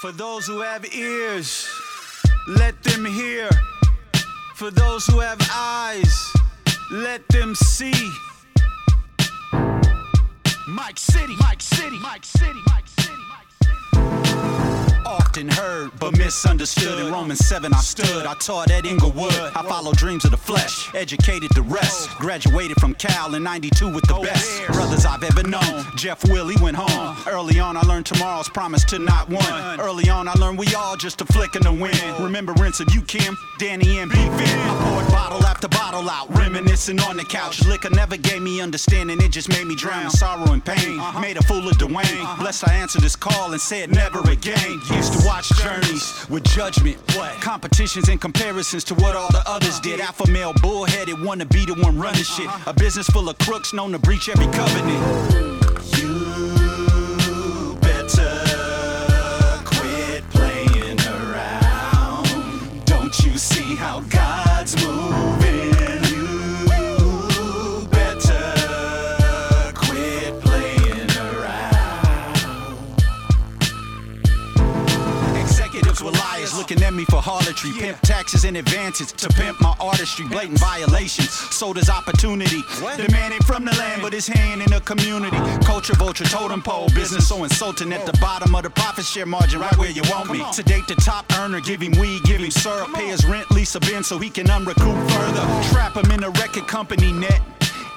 For those who have ears, let them hear. For those who have eyes, let them see. Mike City, Mike City, Mike City, Mike. Often heard, but misunderstood. In Romans 7, I stood. I taught at Inglewood. I followed dreams of the flesh, educated the rest. Graduated from Cal in 92 with the best brothers I've ever known. Jeff Willie went home. Early on, I learned tomorrow's promise to not one. Early on, I learned we all just a flick in the wind. Remembrance of you, Kim, Danny, and B. Vin. I poured bottle after bottle out, reminiscing on the couch. Liquor never gave me understanding, it just made me drown in sorrow and pain. Made a fool of Dwayne. Blessed I answered this call and said never again. Used to watch journeys with judgment. What? Competitions and comparisons to what all the others did. Alpha male, bullheaded, wanna be the one running shit. A business full of crooks known to breach every covenant. You better quit playing around. Don't you see how me for harlotry. Pimp taxes and advances to pimp my artistry. Blatant violations. So his opportunity. The man ain't from the land, but his hand in the community. Culture vulture, totem pole. Business so insulting at the bottom of the profit share margin, right where you want me. Sedate the top earner, give him weed, give him syrup. Pay his rent, lease a bin so he can unrecoup further. Trap him in a record company net.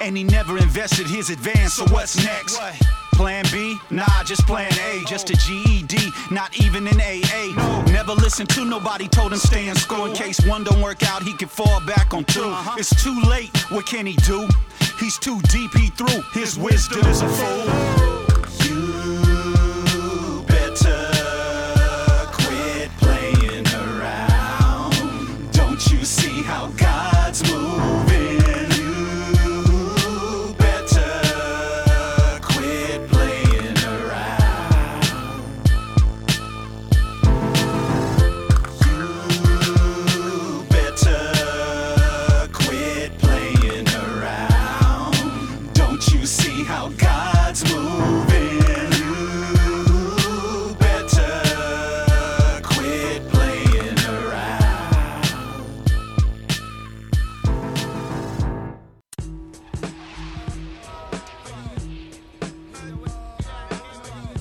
And he never invested his advance, so what's next? Plan B? Nah, just plan A, just a GED, not even an AA. Never listened to nobody, told him stay in school in case one don't work out, he can fall back on 2 uh-huh. It's too late, what can he do? He's too deep, he through, his wisdom is a fool.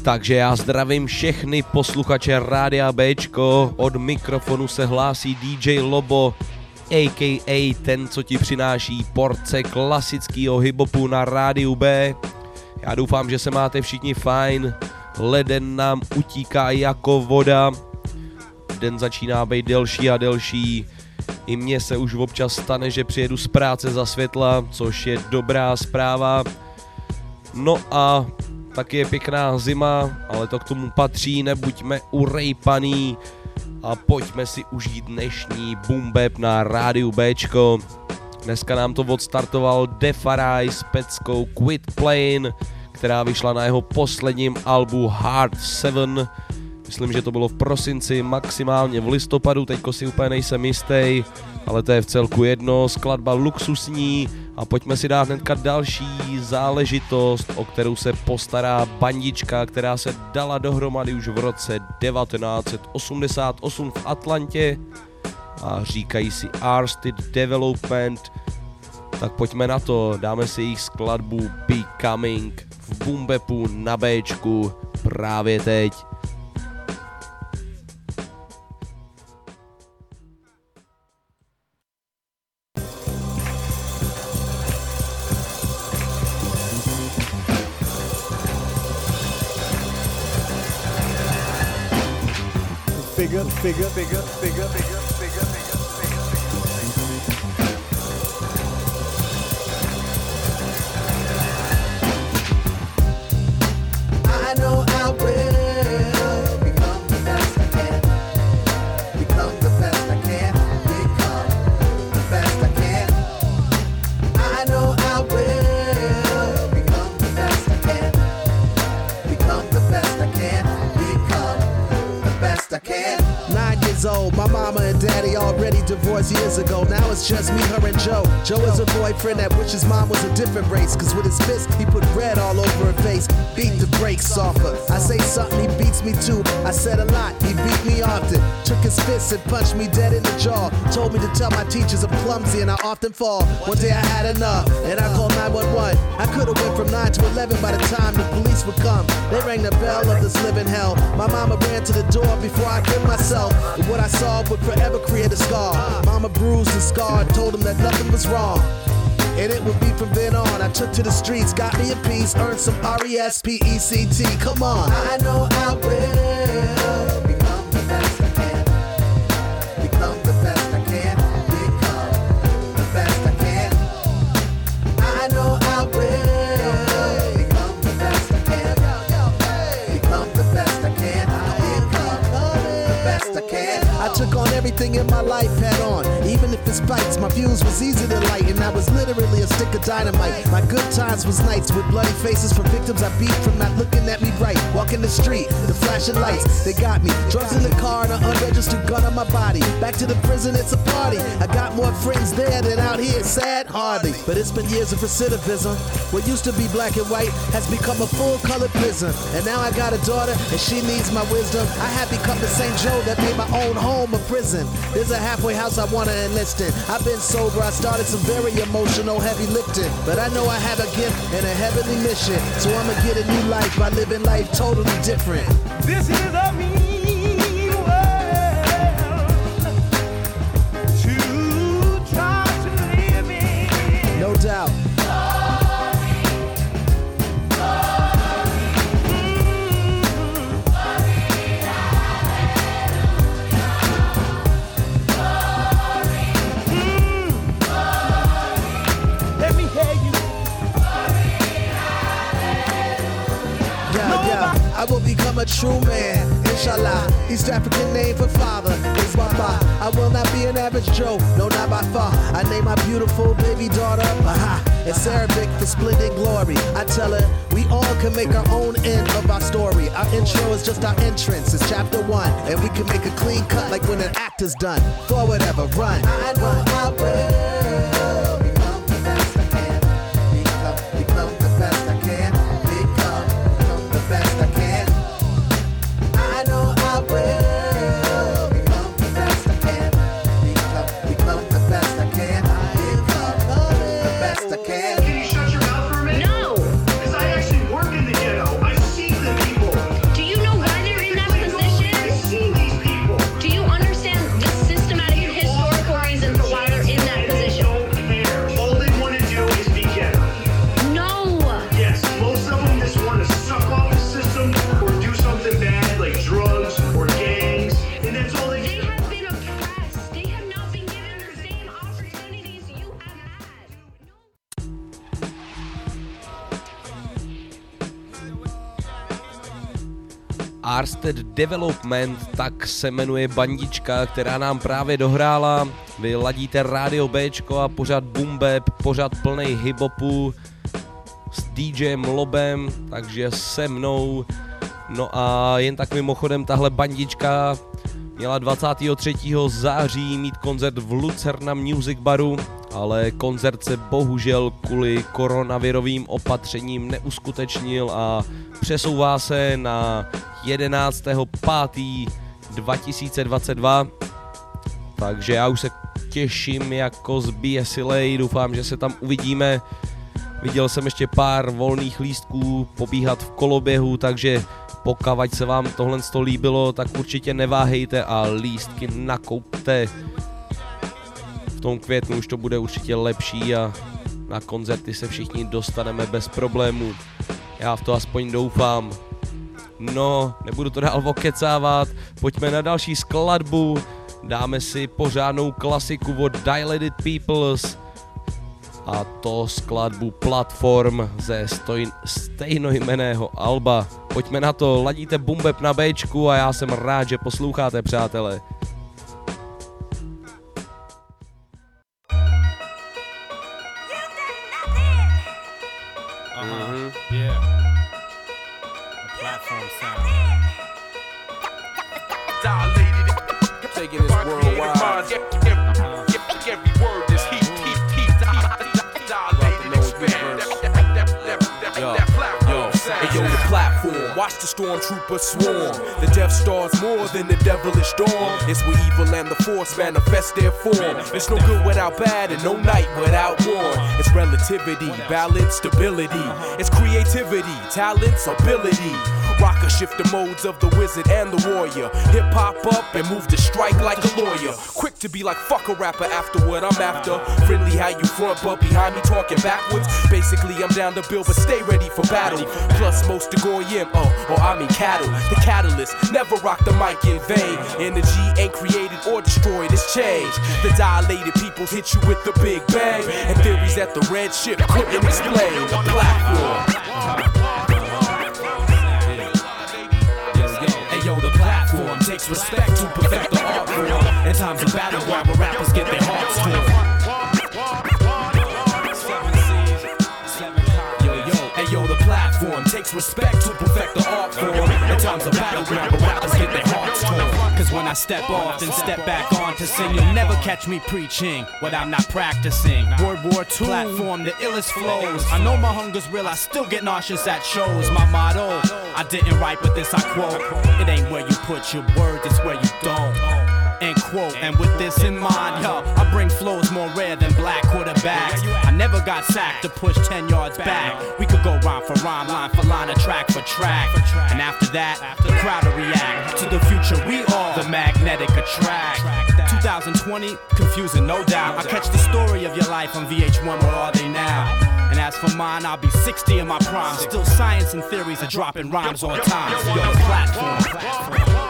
Takže já zdravím všechny posluchače Rádia Bčko, od mikrofonu se hlásí DJ Lobo, a.k.a. ten, co ti přináší porce klasického hiphopu na rádiu B. Já doufám, že se máte všichni fajn, leden nám utíká jako voda, den začíná být delší a delší, i mně se už občas stane, že přijedu z práce za světla, což je dobrá zpráva. No a taky je pěkná zima, ale to k tomu patří, nebuďme urejpaný a pojďme si užít dnešní bap na rádiu Bčko. Dneska nám to odstartoval Defaraj s peckou Quit Playing, která vyšla na jeho posledním albu Hard 7. Myslím, že to bylo v prosinci, maximálně v listopadu, teďko si úplně nejsem jistý, ale to je v celku jedno, skladba luxusní a pojďme si dát hnedka další záležitost, o kterou se postará bandička, která se dala dohromady už v roce 1988 v Atlantě. A říkají si Arsted Development, tak pojďme na to, dáme si jejich skladbu Becoming v Bumbepu na Bčku právě teď. Bigger, bigger, bigger, bigger, boyfriend that wishes mom was a different race. Cause with his fist, he put red all over her face. Beat the brakes off her. I say something, he beats me too. I said a lot, he beat me often. Took his fist and punched me dead in the jaw. Told me to tell my teachers I'm clumsy and I often fall. One day I had enough and I called 911. I could've went from 9 to 11 by the time the police would come. They rang the bell of this living hell. My mama ran to the door before I killed myself. And what I saw would forever create a scar. Mama bruised and scarred, told him that nothing was wrong. And it would be from then on. I took to the streets, got me a piece, earned some R E S P E C T. Come on. I know I will become the best I can. Become the best I can. Become the best I can. I know I will become the best I can. Become the best I can. Become the best I can. I took on everything in my life fights. My fuse was easy to light, and I was literally a stick of dynamite. My good times was nights with bloody faces from victims I beat from not looking at me right. Walking the street, the flashing lights, they got me. Drugs in the car and an unregistered gun on my body. Back to the prison, it's a party. I got more friends there than out here, sad hardly. But it's been years of recidivism. What used to be black and white has become a full color prison. And now I got a daughter, and she needs my wisdom. I have become the St. Joe that made my own home a prison. There's a halfway house I wanna enlist I've been sober, I started some very emotional heavy lifting. But I know I have a gift and a heavenly mission. So I'ma get a new life by living life totally different. This is a mean true man, inshallah. East African name for father is Baba. I will not be an average Joe, no, not by far. I name my beautiful baby daughter uh-huh, Baha. It's Arabic for splendid glory. I tell her we all can make our own end of our story. Our intro is just our entrance, it's chapter one. And we can make a clean cut like when an actor's done. Forward ever, run. I know I will Arsted Development, tak se jmenuje bandička, která nám právě dohrála. Vy ladíte Radio Bčko a pořád bumbeb, pořád plný hiphopu s DJem Lobem, takže se mnou. No a jen tak mimochodem tahle bandička měla 23. září mít koncert v Lucerna Music Baru, ale koncert se bohužel kvůli koronavirovým opatřením neuskutečnil a přesouvá se na 11.5.2022. Takže já už se těším jako zběsilej, doufám, že se tam uvidíme. Viděl jsem ještě pár volných lístků pobíhat v koloběhu, takže pokud se vám tohle to líbilo, tak určitě neváhejte a lístky nakoupte. V tom květnu už to bude určitě lepší a na koncerty se všichni dostaneme bez problémů. Já v to aspoň doufám. No, nebudu to dál okecávat, pojďme na další skladbu. Dáme si pořádnou klasiku od Dilated Peoples a to skladbu Platform ze stoj- stejnojmeného Alba. Pojďme na to, ladíte Bumbeb na Bčku a já jsem rád, že posloucháte, přátelé. storm. Stormtroopers swarm. The Death Star's more than the devilish dawn. It's where evil and the force manifest their form. It's no good without bad and no night without war. It's relativity, balance, stability. It's creativity, talents, ability. Rocker shift the modes of the wizard and the warrior. Hip hop up and move to strike like a lawyer. Quick to be like fuck a rapper after what I'm after. Friendly how you front, but behind me talking backwards. Basically, I'm down to build, but stay ready for battle. Plus, most to goyim, oh, uh, or I cattle. The catalyst never rock the mic in vain. Energy ain't created or destroyed, it's changed. The dilated people hit you with the big bang. And theories that the red ship couldn't explain. The platform. Hey yo, the platform takes respect to perfect the art form. In times of battleground where rappers get their hearts takes respect to perfect the art form. In times of battleground where rappers get their hearts torn. Cause when I step off and step back on to sing, you'll never catch me preaching what I'm not practicing. World War II platform, the illest flows. I know my hunger's real, I still get nauseous at shows. My motto, I didn't write, but this I quote. It ain't where you put your words, it's where you don't. End quote. And with this in mind, yo, I bring flows more rare than black quarterbacks. I never got sacked to push 10 yards back. We could go rhyme for rhyme, line for line, a track for track. And after that, the crowd will react to the future we are, the magnetic attract. 2020, confusing, no doubt. I catch the story of your life on VH1, where are they now? And as for mine, I'll be 60 in my prime. Still, science and theories are dropping rhymes on time. Yo, the platform.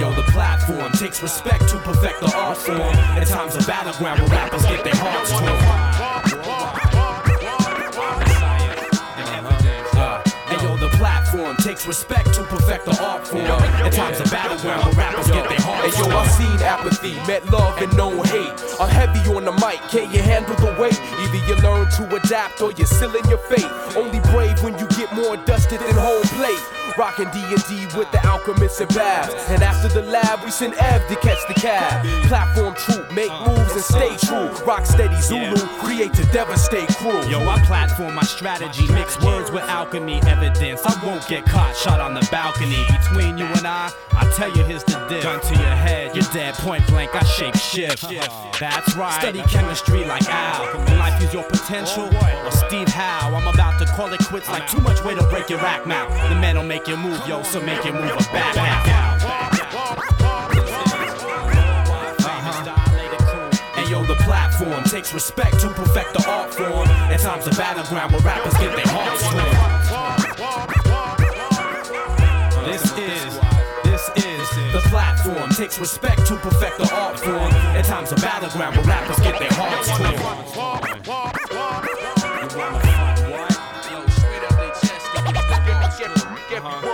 Yo, the platform takes respect to perfect the art form. In times of battleground where rappers get their hearts torn. Yo, the platform takes respect to perfect the art form. In times of battleground where rappers get their hearts Hey yo, I've seen apathy, met love and known hate. I'm heavy on the mic, can you handle the weight? Either you learn to adapt or you're sealing your fate. Only brave when you get more dusted than home plate. Rockin' D&D with the alchemists and babs. And after the lab, we send Ev to catch the cab. Platform troop, make uh, moves and uh, stay uh, true. Rock steady Zulu, create to devastate crew. Yo, I platform my strategy, mix words with alchemy evidence. I won't get caught, shot on the balcony. Between you and I, I tell you here's the diff. Gun to your head, you're dead point blank. I shape shift. Uh-huh. That's right. Study chemistry like Al. Life use your potential? Or Steve Howe? I'm about to call it quits like too much way to break your rack now. The man don't make you move, yo, so make you move a back yo, the platform takes respect to perfect the art form. In times of battleground where rappers get their hearts torn. This is, this is The platform takes respect to perfect the art form. In times of battleground where rappers get their hearts torn. Celebration.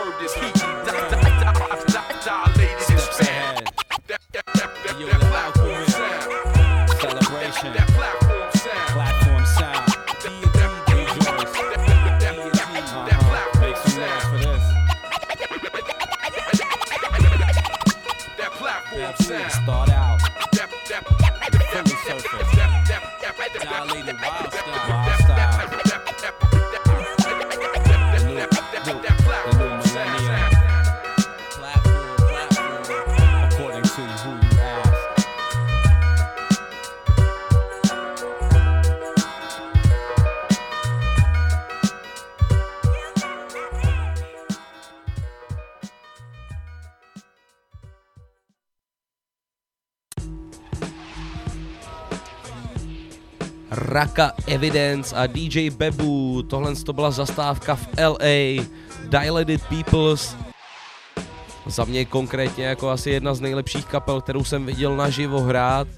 Raka Evidence a DJ Bebu, tohle to byla zastávka v LA, Dilated Peoples, za mě konkrétně jako asi jedna z nejlepších kapel, kterou jsem viděl naživo hrát,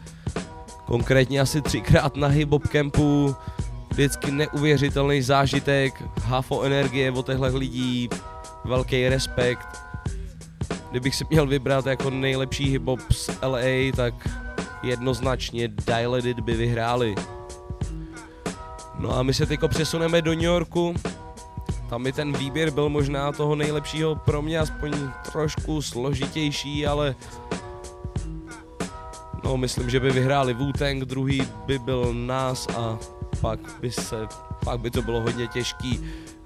konkrétně asi třikrát na Hip Hop Campu, vždycky neuvěřitelný zážitek, hafo energie od těchto lidí, velký respekt. Kdybych si měl vybrat jako nejlepší hip hop z LA, tak jednoznačně Dilated by vyhráli. No a my se teďko přesuneme do New Yorku. Tam mi ten výběr byl možná toho nejlepšího pro mě aspoň trošku složitější, ale no myslím, že by vyhráli Wu-Tang, druhý by byl nás a pak by se pak by to bylo hodně těžký.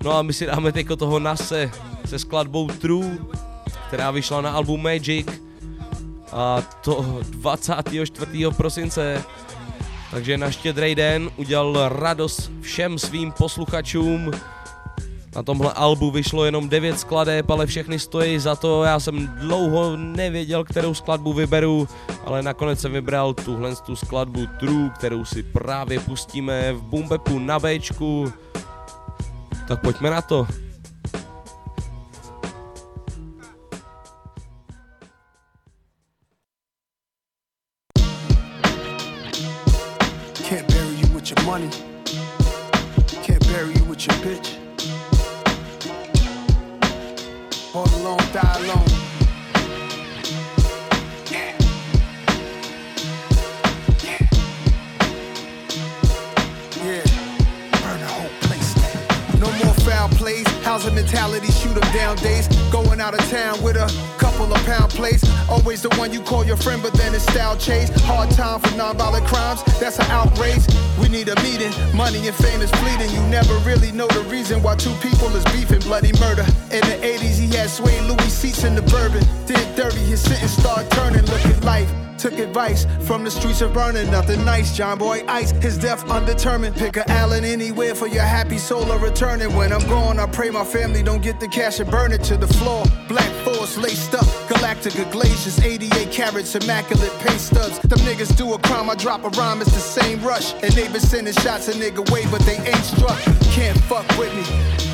No a my si dáme teďko toho Nase se skladbou True, která vyšla na album Magic a to 24. prosince. Takže na štědrý den udělal radost všem svým posluchačům. Na tomhle albu vyšlo jenom 9 skladeb, ale všechny stojí za to. Já jsem dlouho nevěděl, kterou skladbu vyberu, ale nakonec jsem vybral tuhle tu skladbu True, kterou si právě pustíme v Bumbepu na Bčku. Tak pojďme na to. Your money. Can't bury you with your bitch. Housing mentality, shoot 'em down days. Going out of town with a couple of pound plates. Always the one you call your friend, but then it's style chase. Hard time for non-violent crimes. That's an outrage. We need a meeting. Money and fame is fleeting. You never really know the reason why two people is beefing. Bloody murder. In the 80s, he had sway Louis seats in the bourbon. Did dirty, his sentence start turning. Look at life. Took advice from the streets of burning. Nothing nice, John Boy Ice. His death undetermined. Pick a Allen anywhere for your happy soul of returning. When I'm gone, I pray my family don't get the cash and burn it to the floor. Black force laced up. Galactica glaciers, 88 carats, immaculate pay stubs. Them niggas do a crime, I drop a rhyme, it's the same rush. And they been sending shots a nigga way, but they ain't struck. Can't fuck with me.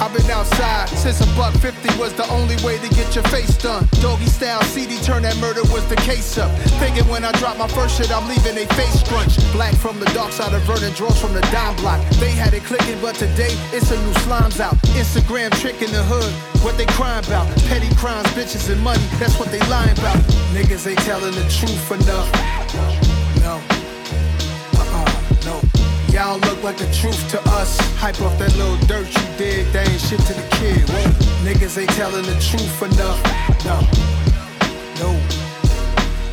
I've been outside since a buck 50 was the only way to get your face done. Doggy style CD turn that murder was the case up. Thinking when I drop my first shit, I'm leaving they face crunch. Black from the dark side of Vernon, draws from the dime block. They had it clicking, but today it's a new slimes out. Instagram trick in the hood. What they crying about? Petty crimes, bitches, and money. That's what they lying about. Niggas ain't telling the truth enough. No. Uh-uh, no. Y'all look like the truth to us. Hype off that little dirt you did, they ain't shit to the kid. Whoa. Niggas ain't telling the truth enough. No. No.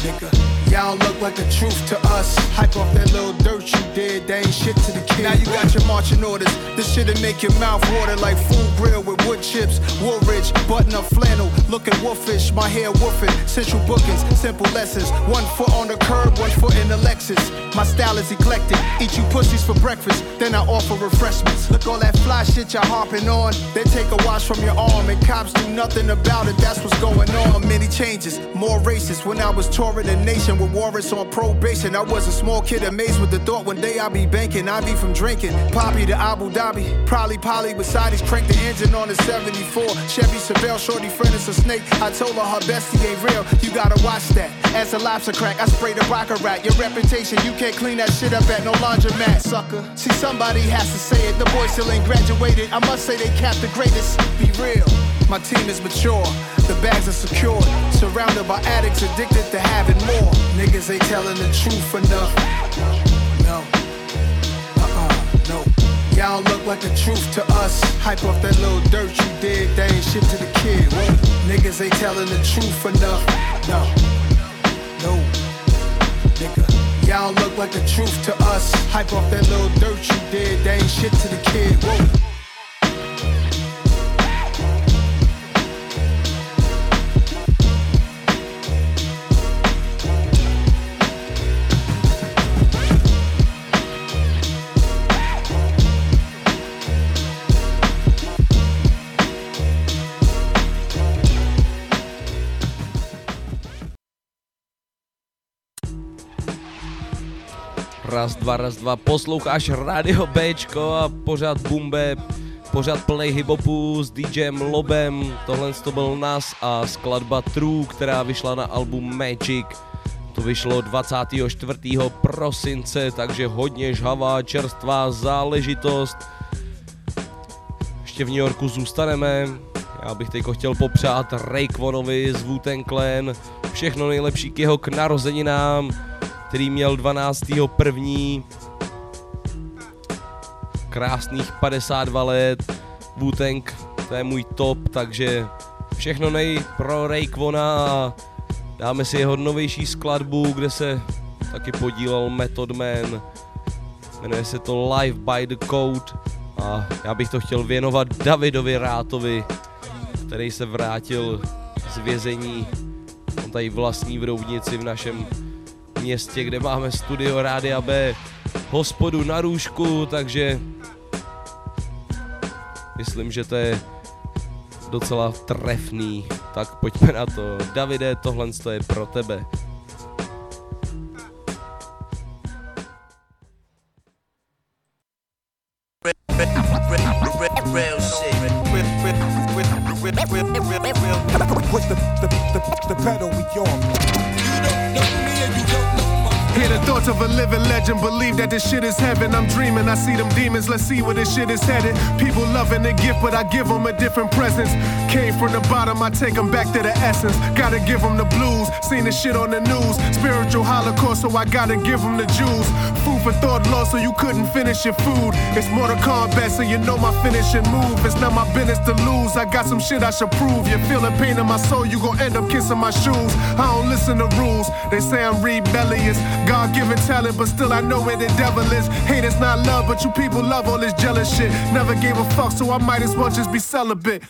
Nigga. Y'all look like the truth to us. Hype off that little dirt you did, they ain't shit to the kid. Now you got your marching orders. This shit'll make your mouth water like food grill with wood chips. Woolrich, button up flannel, looking wolfish. My hair woofing, central bookings, simple lessons. One foot on the curb, one foot in the Lexus. My style is eclectic. Eat you pussies for breakfast, then I offer refreshments. Look all that fly shit y'all harping on. They take a watch from your arm, and cops do nothing about it. That's what's going on. Many changes, more races. When I was touring the nation with warrants on probation, I was a small kid amazed with the thought one day I'd be banking. I'd be from drinking. Poppy to Abu Dhabi. Probably Polly beside he's cranked the engine on the 74. Chevy Chevelle, shorty friend is a snake. I told her her bestie ain't real. You gotta watch that. As a lobster crack, I sprayed a rocker rat. Your reputation, you can't clean that shit up at no laundromat, sucker. See, somebody has to say it. The boy still ain't graduated. I must say they capped the greatest. Be real. My team is mature, the bags are secured. Surrounded by addicts addicted to having more. Niggas ain't telling the truth enough. No. Uh-uh, no. Y'all look like the truth to us. Hype off that little dirt you did, they ain't shit to the kid. Whoa. Niggas ain't telling the truth enough. No. No. Nigga. Y'all look like the truth to us. Hype off that little dirt you did, they ain't shit to the kid. Whoa. Raz, dva, raz, dva, posloucháš Radio Bčko a pořád Bumbe, pořád plnej hiphopu s DJem Lobem, tohle to byl nás a skladba True, která vyšla na album Magic. To vyšlo 24. prosince, takže hodně žhavá, čerstvá záležitost. Ještě v New Yorku zůstaneme. Já bych teď chtěl popřát Rayquanovi z wu Clan všechno nejlepší k jeho k narozeninám, který měl 12.1. Krásných 52 let. wu to je můj top, takže všechno nej pro Rayquana a dáme si jeho novější skladbu, kde se taky podílel Method Man. Jmenuje se to Live by the Code a A já bych to chtěl věnovat Davidovi Rátovi, který se vrátil z vězení. On tady vlastní v Roudnici v našem městě, kde máme studio Rádia B, hospodu na růžku, takže myslím, že to je docela trefný. Tak pojďme na to. Davide, tohle je pro tebe. Push the, the, the, the pedal, we on. Of a living legend. Believe that this shit is heaven. I'm dreaming. I see them demons. Let's see where this shit is headed. People loving the gift, but I give them a different presence. Came from the bottom, I take them back to the essence. Gotta give them the blues. Seen the shit on the news. Spiritual holocaust, so I gotta give them the Jews. Food for thought lost, so you couldn't finish your food. It's Mortal Kombat, so you know my finishing move. It's not my business to lose. I got some shit I should prove. You're feeling pain in my soul, you gon' end up kissing my shoes. I don't listen to rules. They say I'm rebellious. God given talent, but still I know where the devil is. Hate is not love, but you people love all this jealous shit. Never gave a fuck, so I might as well just be celibate.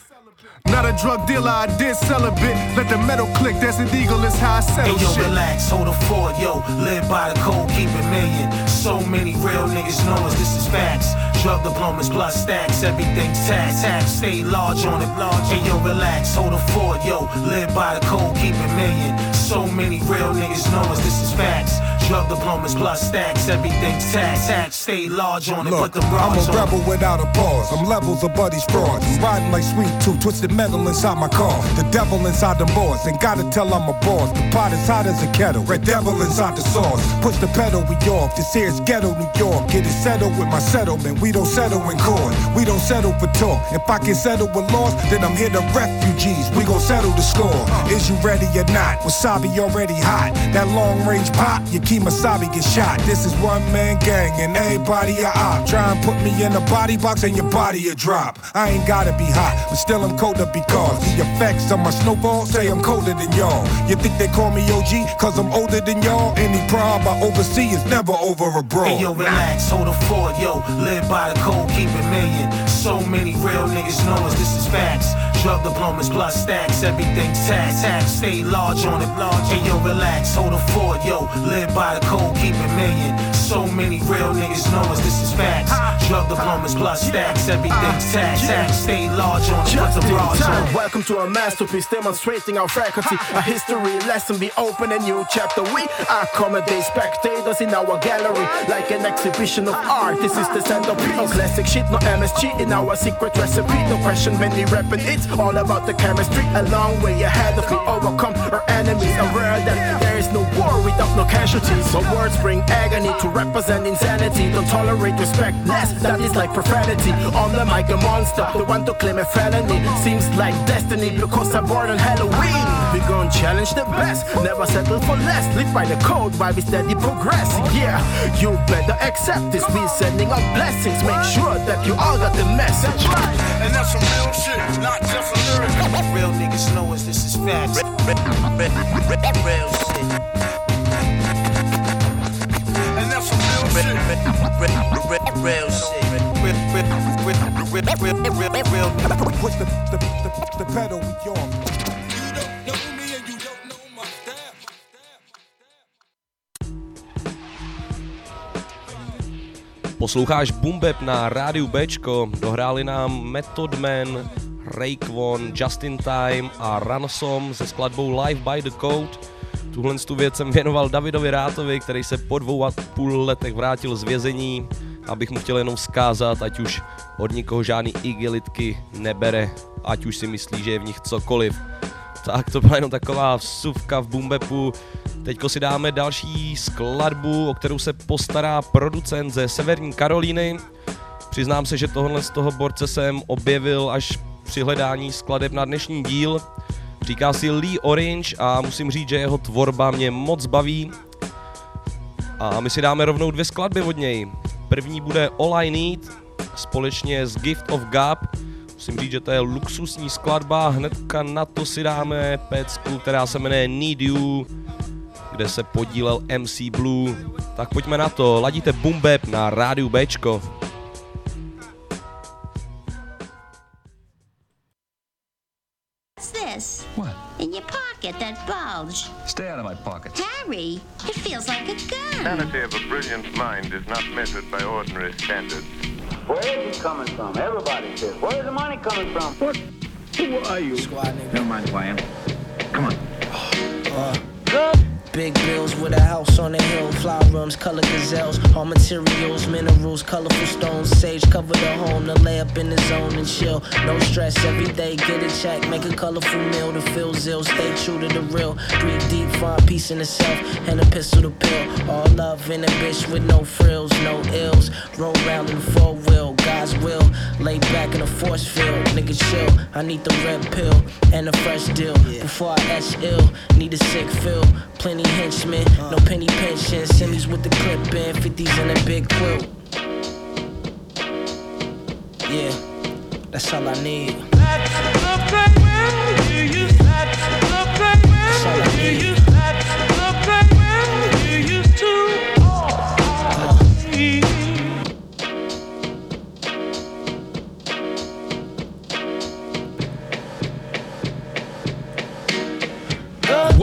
Not a drug dealer, I did sell a bit. Let the metal click, that's an eagle, is how I Hey settle yo, shit. relax, hold a fort, yo. Live by the code, keep it million. So many real niggas know us, this is facts. Drug diplomas plus stacks, everything's tax, tax. Stay large on it, large. Hey yo, relax, hold a fort, yo. Live by the code, keep it million. So many real niggas know us, this is facts. Drug diplomas plus stacks, everything's tax, tax. Stay large on it, Look, put the I'm a on. rebel without a pause. I'm levels of buddies frauds. Riding like sweet tooth, twisted metal inside my car. The devil inside the boards, and gotta tell I'm a boss. The pot is hot as a kettle. Red devil inside the sauce. Push the pedal, we off. This here's ghetto New York. Get it settled with my settlement. We don't settle in court. We don't settle for talk. If I can settle with loss, then I'm here to refugees. We gon' settle the score. Is you ready or not? Wasabi already hot. That long range pop, your key Masabi get shot. This is one man gang and everybody a op. Try and put me in a body box and your body a drop. I ain't gotta be hot, but still I'm colder because the effects of my snowball say I'm colder than y'all. You think they call me OG cause I'm older than y'all? Any problem I oversee is never over abroad. Hey yo, relax, hold a fort, yo. Live by the code, keep it million. So many real niggas know us, this is facts. Drug diplomas plus stacks, everything's tax, tax. Stay large on it, large. Hey yo, relax, hold a fort, yo. Live by the code, keep it million. So many real niggas know us, this is facts. Drug diplomas plus stacks, everything's tax, tax. Stay large on it, put Just the bras on it. Welcome to a masterpiece demonstrating our faculty. A history lesson, we open a new chapter. We accommodate spectators in our gallery like an exhibition of art. This is the centerpiece. No classic shit, no MSG in our secret recipe. No question when we rapping, it's all about the chemistry. A long way ahead of we overcome our enemies. Aware that no war without no casualties. My words bring agony to represent insanity. Don't tolerate respect less, that is like profanity. On the mic, a monster, the one to claim a felony. Seems like destiny because I'm born on Halloween. We gon' challenge the best, never settle for less. Live by the code while we steady progress. Yeah, you better accept this. We sending out blessings. Make sure that you all got the message. And that's some real shit, not just a lyric. Real niggas know us, this is facts. Real shit. Posloucháš Bumbeb na rádiu Bčko, dohráli nám Method Man, Raekwon, Justin Time a Ransom se skladbou Live by the Code. Tuhle tu věc jsem věnoval Davidovi Rátovi, který se po dvou a půl letech vrátil z vězení, abych mu chtěl jenom vzkázat, ať už od nikoho žádný igelitky nebere, ať už si myslí, že je v nich cokoliv. Tak to byla jenom taková vsuvka v Bumbepu. Teďko si dáme další skladbu, o kterou se postará producent ze Severní Karolíny. Přiznám se, že tohle z toho borce jsem objevil až při hledání skladeb na dnešní díl. Říká si Lee Orange a musím říct, že jeho tvorba mě moc baví. A my si dáme rovnou dvě skladby od něj. První bude All I Need společně s Gift of Gap. Musím říct, že to je luxusní skladba, hnedka na to si dáme pecku, která se jmenuje Need You, kde se podílel MC Blue. Tak pojďme na to, ladíte Bap na rádiu Bčko. In your pocket, that bulge. Stay out of my pocket. Harry, it feels like a gun. Sanity of a brilliant mind is not measured by ordinary standards. Where is it coming from? Everybody says. Where's the money coming from? What? Who are you? Squad nigga. Never mind who I am. Come on. Uh, Big bills with a house on the hill, flower rooms, color gazelles, all materials, minerals, colorful stones, sage cover the home to lay up in the zone and chill. No stress every day, get a check, make a colorful meal to feel zill, stay true to the real. Breathe deep, find peace in the self, and a pistol to pill. All love in a bitch with no frills, no ills. Roll round in the four wheel, God's will. Lay back in a force field, nigga chill. I need the red pill and a fresh deal. Before I ash ill, need a sick feel. Plenty henchmen, no penny pension. Semis with the clip in, 50s in a big quilt. Yeah, that's all I need. That's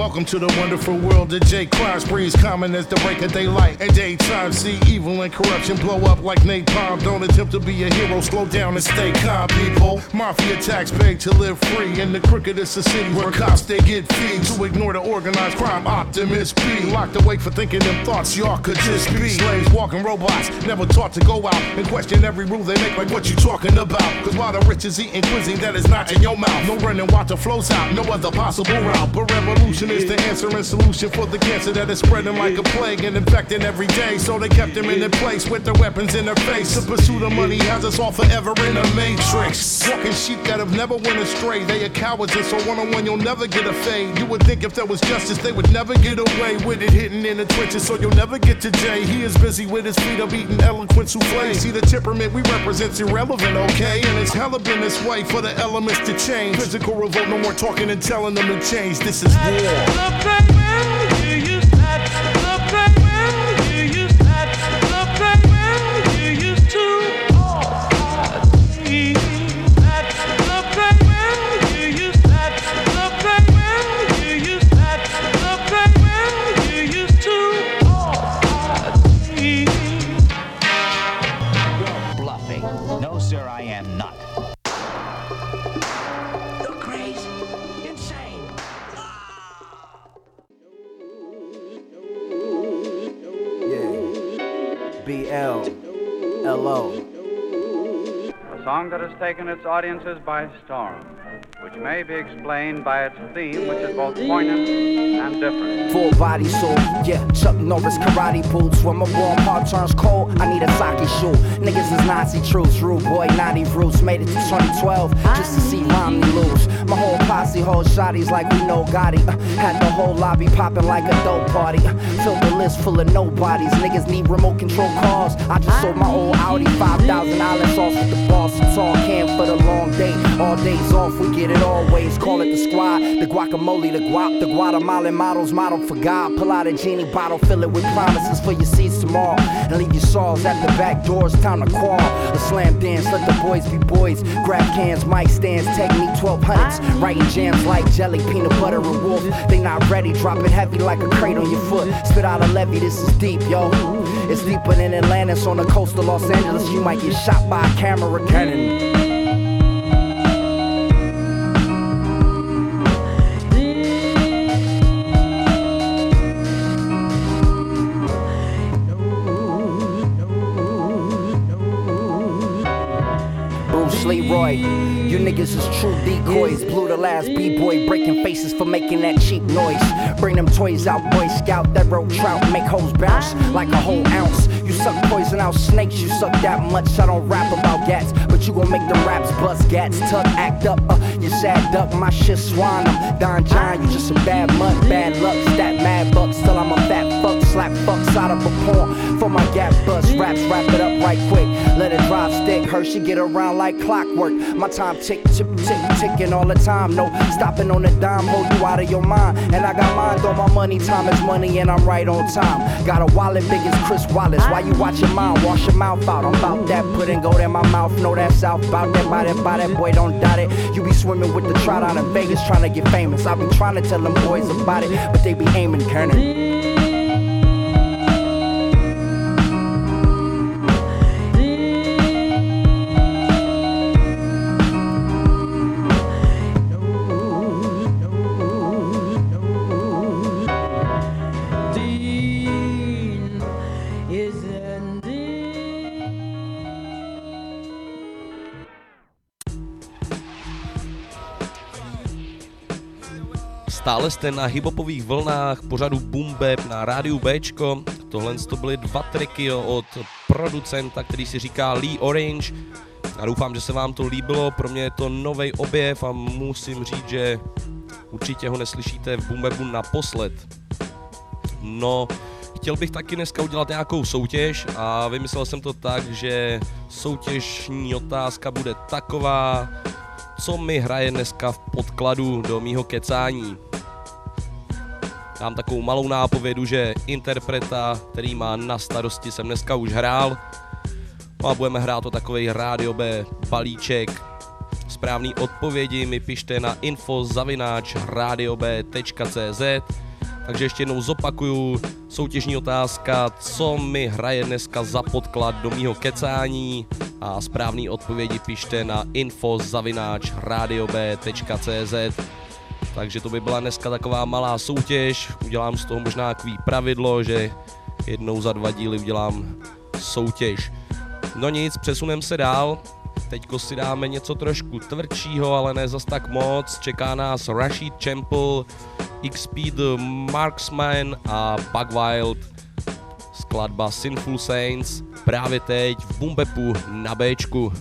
Welcome to the wonderful world of J. Crime sprees, common as the break of daylight. And daytime, see evil and corruption blow up like napalm. Don't attempt to be a hero, slow down and stay calm, people. Mafia tax paid to live free. In the crookedest of cities where cops they get feed to ignore the organized crime. Optimist be locked away for thinking them thoughts y'all could just be. Slaves walking robots, never taught to go out and question every rule they make, like what you talking about. Cause while the rich is eating cuisine that is not in your mouth, no running water flows out, no other possible route. But revolution is the answer and solution for the cancer that is spreading like a plague and infecting every day. So they kept him in their place with their weapons in their face. The pursuit of money has us all forever in a matrix. Walking sheep that have never went astray. They are cowards, and so one on one you'll never get a fade. You would think if there was justice, they would never get away with it. Hitting in the trenches, so you'll never get to Jay. He is busy with his feet up eating eloquent souffle. See the temperament we represent's irrelevant, okay? And it's hella been this way for the elements to change. Physical revolt, no more talking and telling them to change. This is war. Bluffing. That has taken its audiences by storm, which may be explained by its theme, which is both poignant and different. Full body soul, yeah. Chuck Norris karate boots. When my warm heart turns cold, I need a sake shoe. Niggas is Nazi troops, rude boy, 90 roots. Made it to 2012 just to see Romney lose. My whole posse hold shotties like we know Gotti. Uh, had the whole lobby popping like a dope party. Uh, filled the list full of nobodies. Niggas need remote control cars. I just sold my old Audi, $5,000 off with the boss. Tall can for the long day. All days off, we get it always. Call it the squad, the guacamole, the guap, the Guatemalan models, model for God. Pull out a genie bottle, fill it with promises for your seeds tomorrow. And leave your saws at the back doors, time to quarrel. A slam dance, let the boys be boys. Grab cans, mic stands, take me 1200s. Writing jams like jelly, peanut butter, and wolf. They not ready, drop it heavy like a crate on your foot. Spit out a levy, this is deep, yo. It's deeper than Atlantis on the coast of Los Angeles. You might get shot by a camera cannon. Leroy, niggas is true decoys. Blew the last B-boy, breaking faces for making that cheap noise. Bring them toys out, Boy Scout, that road trout, make hoes bounce like a whole ounce. You suck poison out snakes, you suck that much. I don't rap about gats, but you gon' make the raps bust gats. Tuck, act up, uh, you sad duck, my shit swan. I'm Don John, you just a bad mutt, bad luck. Stat mad bucks till I'm a fat fuck. Slap fucks out of a porn. For my gap bust raps, wrap it up right quick. Let it drive stick, Hershey get around like clockwork. My time tick, tick, tick, ticking all the time. No stopping on the dime, hold you out of your mind. And I got mine, though my money, time is money, and I'm right on time. Got a wallet big as Chris Wallace. Why you watch your mouth? Wash your mouth out. I'm about that, put and go in my mouth. Know that south, about that, by that, by that boy, don't doubt it. You be swimming with the trout out in Vegas, trying to get famous. I be trying to tell them boys about it, but they be aiming, Kerner. Stále jste na hiphopových vlnách pořadu Bap na rádiu Bčko. Tohle to byly dva triky od producenta, který si říká Lee Orange. A doufám, že se vám to líbilo. Pro mě je to nový objev a musím říct, že určitě ho neslyšíte v Boom Bapu naposled. No, chtěl bych taky dneska udělat nějakou soutěž a vymyslel jsem to tak, že soutěžní otázka bude taková, co mi hraje dneska v podkladu do mýho kecání. Dám takovou malou nápovědu, že interpreta, který má na starosti, jsem dneska už hrál. No a budeme hrát o takový rádio B balíček. Správný odpovědi mi pište na info zavináč radiob.cz takže ještě jednou zopakuju soutěžní otázka, co mi hraje dneska za podklad do mýho kecání a správný odpovědi pište na info zavináč radiob.cz takže to by byla dneska taková malá soutěž, udělám z toho možná takový pravidlo, že jednou za dva díly udělám soutěž. No nic, přesunem se dál, teďko si dáme něco trošku tvrdšího, ale ne zas tak moc, čeká nás Rashid Chample, XP The Marksman a Bug Wild, skladba Sinful Saints, právě teď v Bumbepu na Bčku.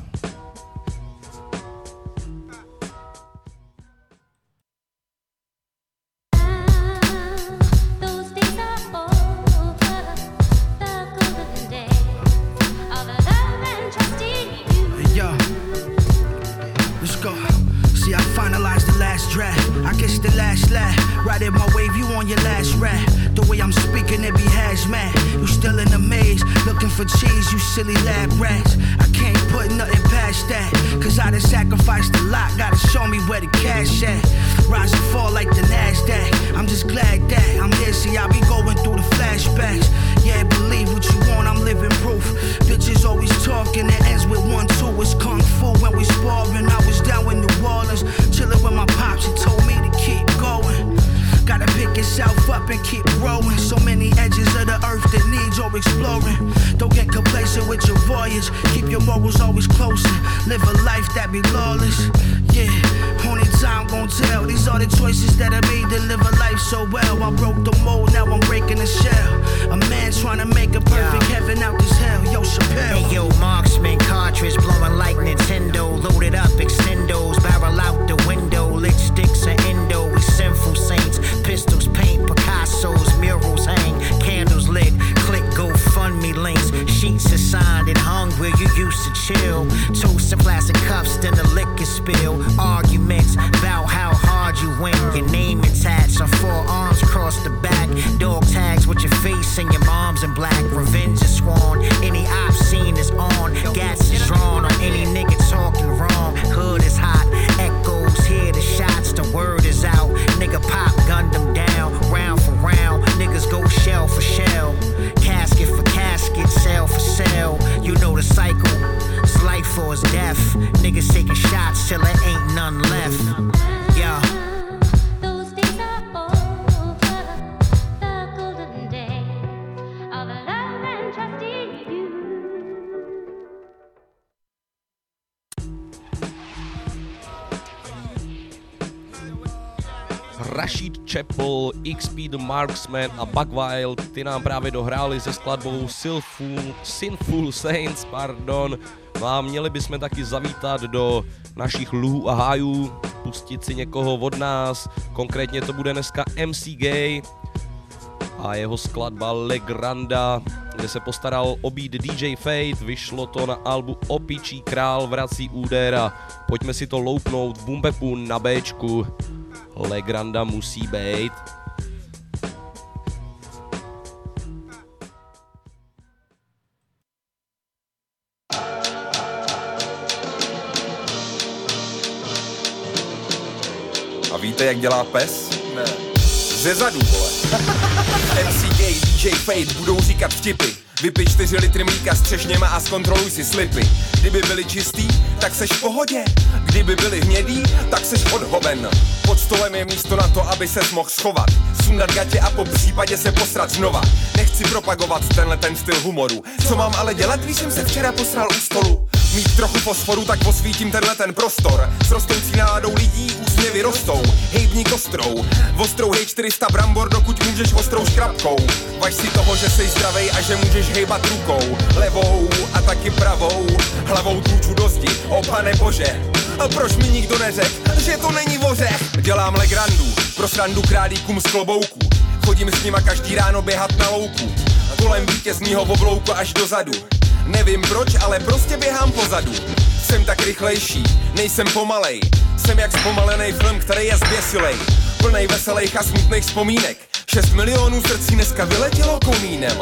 XP The Marksman a Buck Wild, ty nám právě dohráli se skladbou Sinful, Sinful Saints, pardon. No a měli bychom taky zavítat do našich luhů a hájů, pustit si někoho od nás, konkrétně to bude dneska MC Gay. a jeho skladba Legranda, kde se postaral o beat DJ Fate, vyšlo to na albu Opičí král vrací úder a pojďme si to loupnout v Bumbepu na Bčku. Legranda musí být. Víte, jak dělá pes? Ne. Ze zadu, vole. MC Gay, DJ Fade budou říkat vtipy. Vypij 4 litry mlíka s třešněma a zkontroluj si slipy. Kdyby byli čistý, tak seš v pohodě. Kdyby byli hnědý, tak seš odhoven. Pod stolem je místo na to, aby se mohl schovat. Sundat gatě a po případě se posrat znova. Nechci propagovat tenhle ten styl humoru. Co mám ale dělat, když jsem se včera posral u stolu? Mít trochu fosforu, tak posvítím tenhle ten prostor. S rostoucí náladou lidí úsměvy rostou. Hejbní kostrou, ostrou hej 400 brambor, dokud můžeš ostrou škrabkou. Važ si toho, že jsi zdravej a že můžeš hejbat rukou. Levou a taky pravou, hlavou tluču do zdi, o pane bože. A proč mi nikdo neřekl, že to není ořech? Dělám legrandu, pro srandu králíkům z klobouku. Chodím s nima každý ráno běhat na louku. Kolem vítěznýho oblouku až dozadu. Nevím proč, ale prostě běhám pozadu. Jsem tak rychlejší, nejsem pomalej. Jsem jak zpomalený film, který je zběsilej. Plnej veselých a smutných vzpomínek. 6 milionů srdcí dneska vyletělo komínem.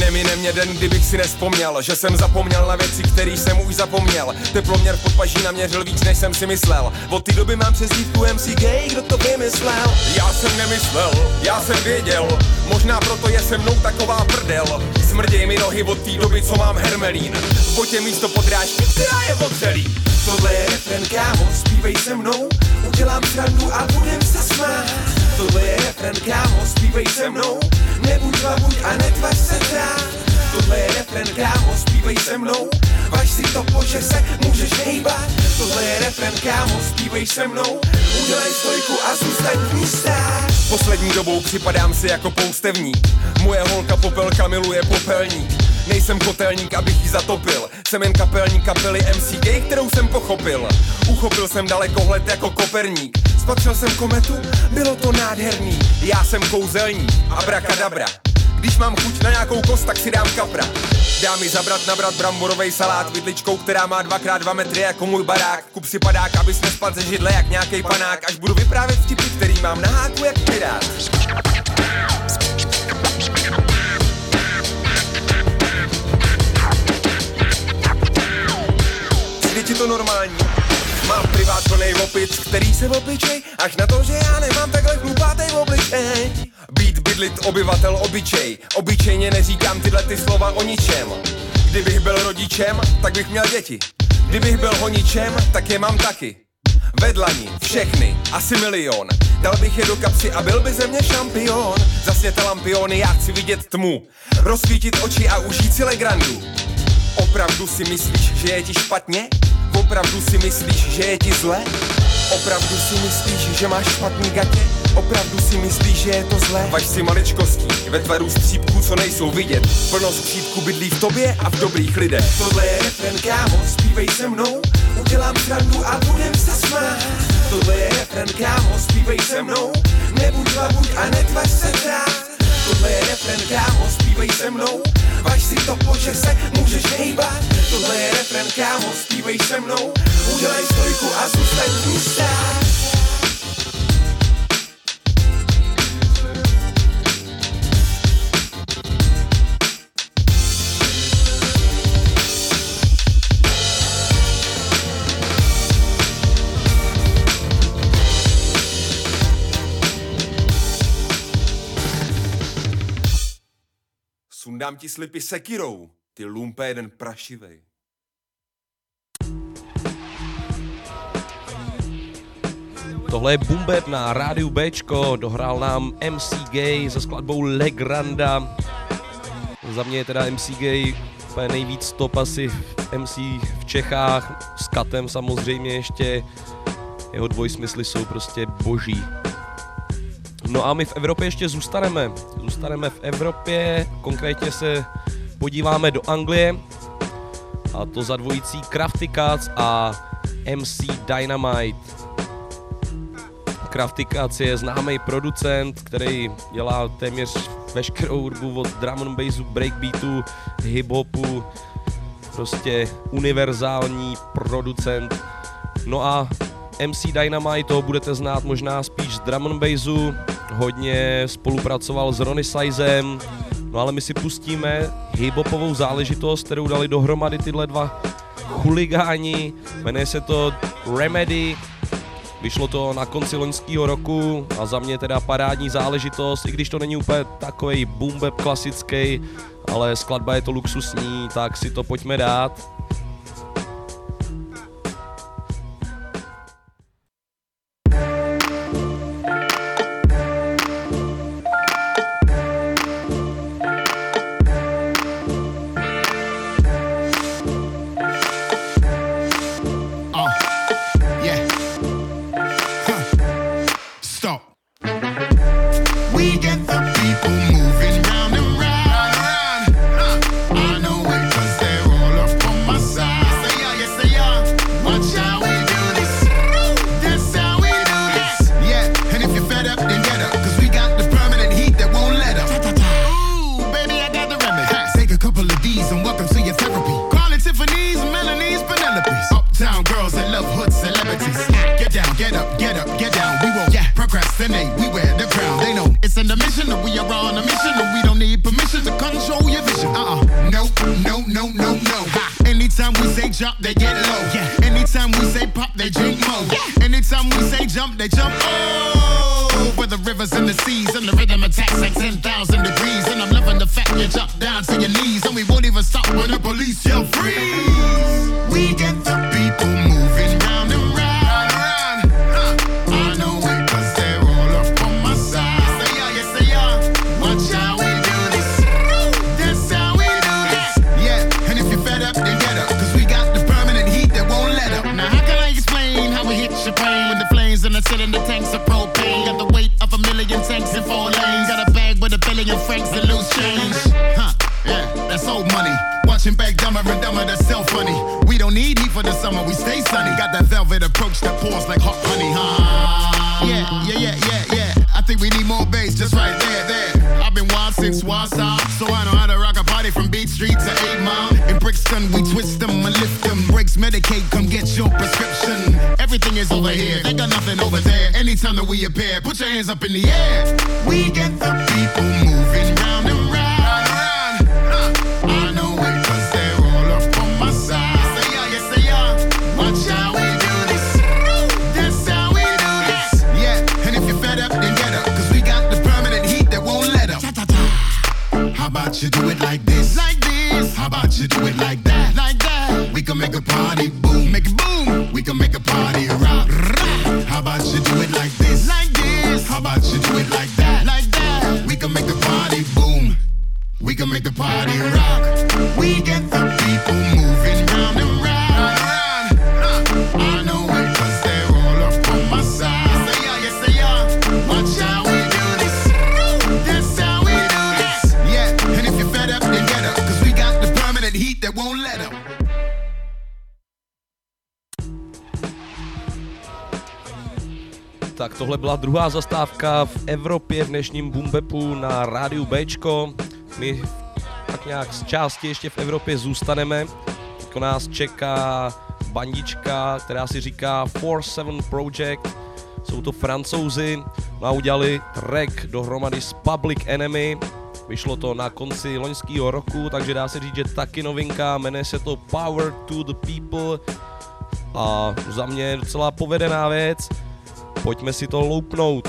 Nemine mě den, kdybych si nespomněl, že jsem zapomněl na věci, které jsem už zapomněl. Teploměr v podpaží naměřil víc, než jsem si myslel. Od té doby mám přezdívku MC Gay, kdo to vymyslel? Já jsem nemyslel, já jsem věděl, možná proto je se mnou taková prdel. Smrděj mi nohy od té doby, co mám hermelín. V botě místo podrážky, která je odřelý. Tohle je refren, kámo, zpívej se mnou, udělám srandu a budem se smát. Tohle je refren, kámo, zpívej se mnou, nebuď labuď a netvař se drát. Tohle je refren, kámo, zpívej se mnou, važ si to po, že se můžeš hejbat. Tohle je refren, kámo, zpívej se mnou, udělej stojku a zůstaň v ní stát. Poslední dobou připadám si jako poustevník, moje holka popelka miluje popelník. Nejsem kotelník, abych ji zatopil Jsem jen kapelník kapely MC Gay, kterou jsem pochopil Uchopil jsem dalekohled jako koperník Spatřil jsem kometu, bylo to nádherný Já jsem kouzelník, abrakadabra když mám chuť na nějakou kost, tak si dám kapra. Dá mi zabrat nabrat bramborový salát vidličkou, která má 2x2 metry jako můj barák. Kup si padák, abys nespad ze židle jak nějaký panák, až budu vyprávět vtipy, který mám na háku jak pirát. Ti to normální? Mám privát plnej opic, který se opičej, až na to, že já nemám takhle chlupátej obličej. Být bydlit obyvatel obyčej, obyčejně neříkám tyhle ty slova o ničem. Kdybych byl rodičem, tak bych měl děti. Kdybych byl honičem, tak je mám taky. Vedlani, všechny, asi milion. Dal bych je do kapsy a byl by ze mě šampion. Zasněte lampiony, já chci vidět tmu. Rozsvítit oči a užít si legrandu. Opravdu si myslíš, že je ti špatně? Opravdu si myslíš, že je ti zle? Opravdu si myslíš, že máš špatný gatě? Opravdu si myslíš, že je to zlé? Važ si maličkostí, ve tvaru střípků, co nejsou vidět. Plno skřípku bydlí v tobě a v dobrých lidech. Tohle je refren, kámo, zpívej se mnou, udělám srandu a budem se smát. Tohle je refren, kámo, zpívej se mnou, nebuď labuť a netvař se drát. Tohle je refren, kámo, zpívej se mnou. Važ si to po, že se můžeš hejbat. Tohle je refren, kámo, zpívej se mnou. Udělej stojku a zůstaň ní stát Sundám ti slipy sekirou, ty lumpe jeden prašivej. Tohle je Bumbeb na rádiu Bčko, dohrál nám MC Gay se skladbou Legranda. Za mě je teda MC Gay úplně nejvíc top asi MC v Čechách, s Katem samozřejmě ještě. Jeho dvojsmysly jsou prostě boží. No a my v Evropě ještě zůstaneme. Zůstaneme v Evropě, konkrétně se podíváme do Anglie. A to za dvojicí Crafty Cats a MC Dynamite. Crafty Cats je známý producent, který dělá téměř veškerou hudbu od drum and bassu, breakbeatu, hip-hopu, prostě univerzální producent. No a MC Dynamite to budete znát možná spíš z drum and bassu, hodně spolupracoval s Ronnie Sizem, no ale my si pustíme hip-hopovou záležitost, kterou dali dohromady tyhle dva chuligáni, jmenuje se to Remedy, Vyšlo to na konci loňského roku a za mě teda parádní záležitost, i když to není úplně takový boom klasický, ale skladba je to luxusní, tak si to pojďme dát. summers and the seas, and the rhythm attacks at 10,000 degrees. And I'm loving the fact you drop down to your knees, and we won't even stop when the police Medicaid, come get your prescription. Everything is over here, they got nothing over there. Anytime that we appear, put your hands up in the air. We get. Druhá zastávka v Evropě v dnešním Bumbepu na rádiu Bčko. My tak nějak z části ještě v Evropě zůstaneme. Teďko nás čeká bandička, která si říká 4-7 Project. Jsou to francouzi, no a udělali track dohromady s Public Enemy. Vyšlo to na konci loňského roku, takže dá se říct, že taky novinka, jmenuje se to Power to the People a za mě docela povedená věc. Pojďme si to loupnout.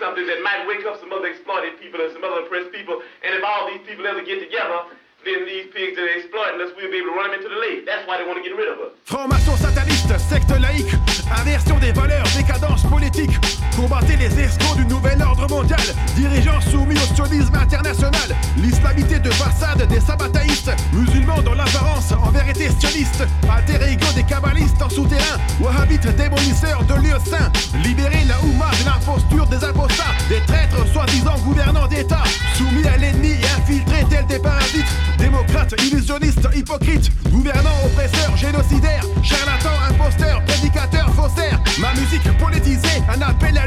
Something that might wake up some other exploited people and some other oppressed people. And if all these people ever get together, then these pigs that are exploiting us, we'll be able to run them into the lake. That's why they want to get rid of us. Franc-maçon sataniste, secte laïque, inversion des valeurs, décadence politique. Combattez les escrocs du nouvel ordre mondial, dirigeants soumis au sionisme international. L'islamité de façade des sabataïstes, musulmans dans l'apparence, en vérité sionistes. Alter ego des kabbalistes en souterrain, wahhabites démolisseurs de lieux saints. Libérer la Houma de l'imposture des apostats, des traîtres soi-disant gouvernants d'État, soumis à l'ennemi et infiltrés tels des parasites. Démocrates Hypocrite, illusionniste, hypocrite, gouvernant, oppresseur, génocidaire, charlatan, imposteur, prédicateur, faussaire. Ma musique politisée, un appel à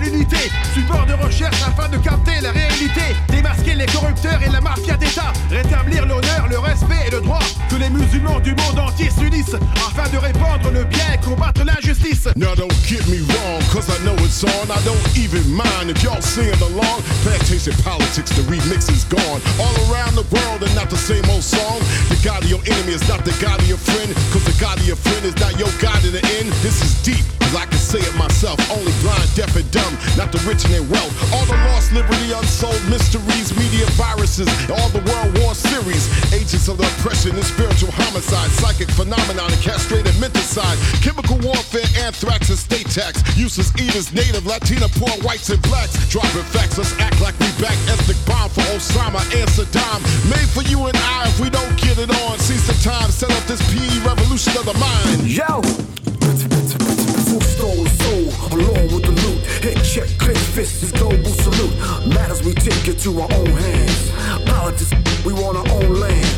support de recherche afin de capter la réalité, démasquer les corrupteurs et la mafia d'État, rétablir l'honneur, le respect et le droit, que les musulmans du monde entier s'unissent afin de répandre le bien et combattre l'injustice. Now don't get me wrong, cause I know it's on. I don't even mind if y'all sing along. Plantation politics, the remix is gone. All around the world and not the same old song. The God of your enemy is not the God of your friend, cause the God of your friend is not your God in the end. This is deep, I can say it myself. Only blind, deaf, and dumb, not the rich and their wealth. All the lost liberty, unsolved mysteries, media viruses, all the world war series. Agents of the oppression and spiritual homicide, psychic phenomenon and castrated menticide. Chemical warfare, anthrax and state tax. Useless eaters, native, Latina, poor whites and blacks. Dropping facts, let's act like we back. Ethnic bomb for Osama and Saddam. Made for you and I if we don't get it on. Seize the time, set up this PE revolution of the mind. Yo! Full stolen soul, along with the loot. Head check, clenched fist is global salute. Matters we take it to our own hands. Politics, we want our own land.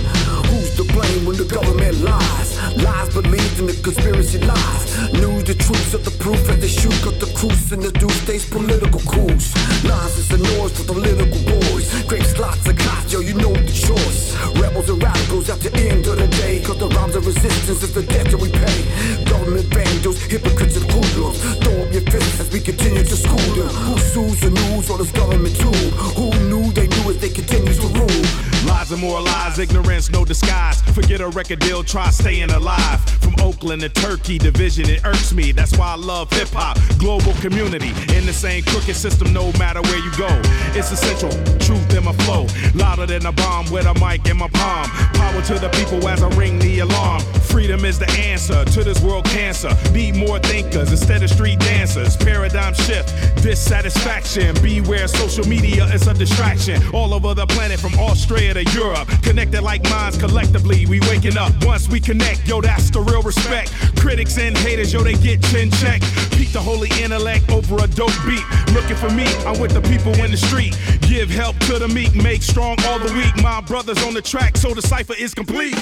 Who's to when the government lies? Lies believed in the conspiracy lies. News the truth of the proof as they shoot up the cruise and the doomsday's political coups. Lines is the noise for the political boys. Great lots of cots, yo, you know the choice. Rebels and radicals at the end of the day. Cause the rhymes of resistance is the debt that we pay. Government vandals, hypocrites and hoodlums. Throw up your fists as we continue to school them. Who sues the news on this government tool? Who knew they knew as they continue to rule? Lies and more lies, ignorance, no disguise. Forget a record deal, try staying alive. From Oakland to Turkey, division, it irks me. That's why I love hip hop. Global community in the same crooked system, no matter where you go. It's essential, truth in my flow. Louder than a bomb with a mic in my palm. Power to the people as I ring the alarm. Freedom is the answer to this world cancer. Be more thinkers instead of street dancers. Paradigm shift, dissatisfaction. Beware, social media is a distraction. All over the planet from Australia to Europe. Connected like minds collectively, we waking up. Once we connect, yo, that's the real respect. Critics and haters, yo, they get chin check. Peak the holy intellect over a dope beat. Looking for me, I'm with the people in the street. Give help to the meek, make strong all the weak. My brothers on the track, so the cipher is complete.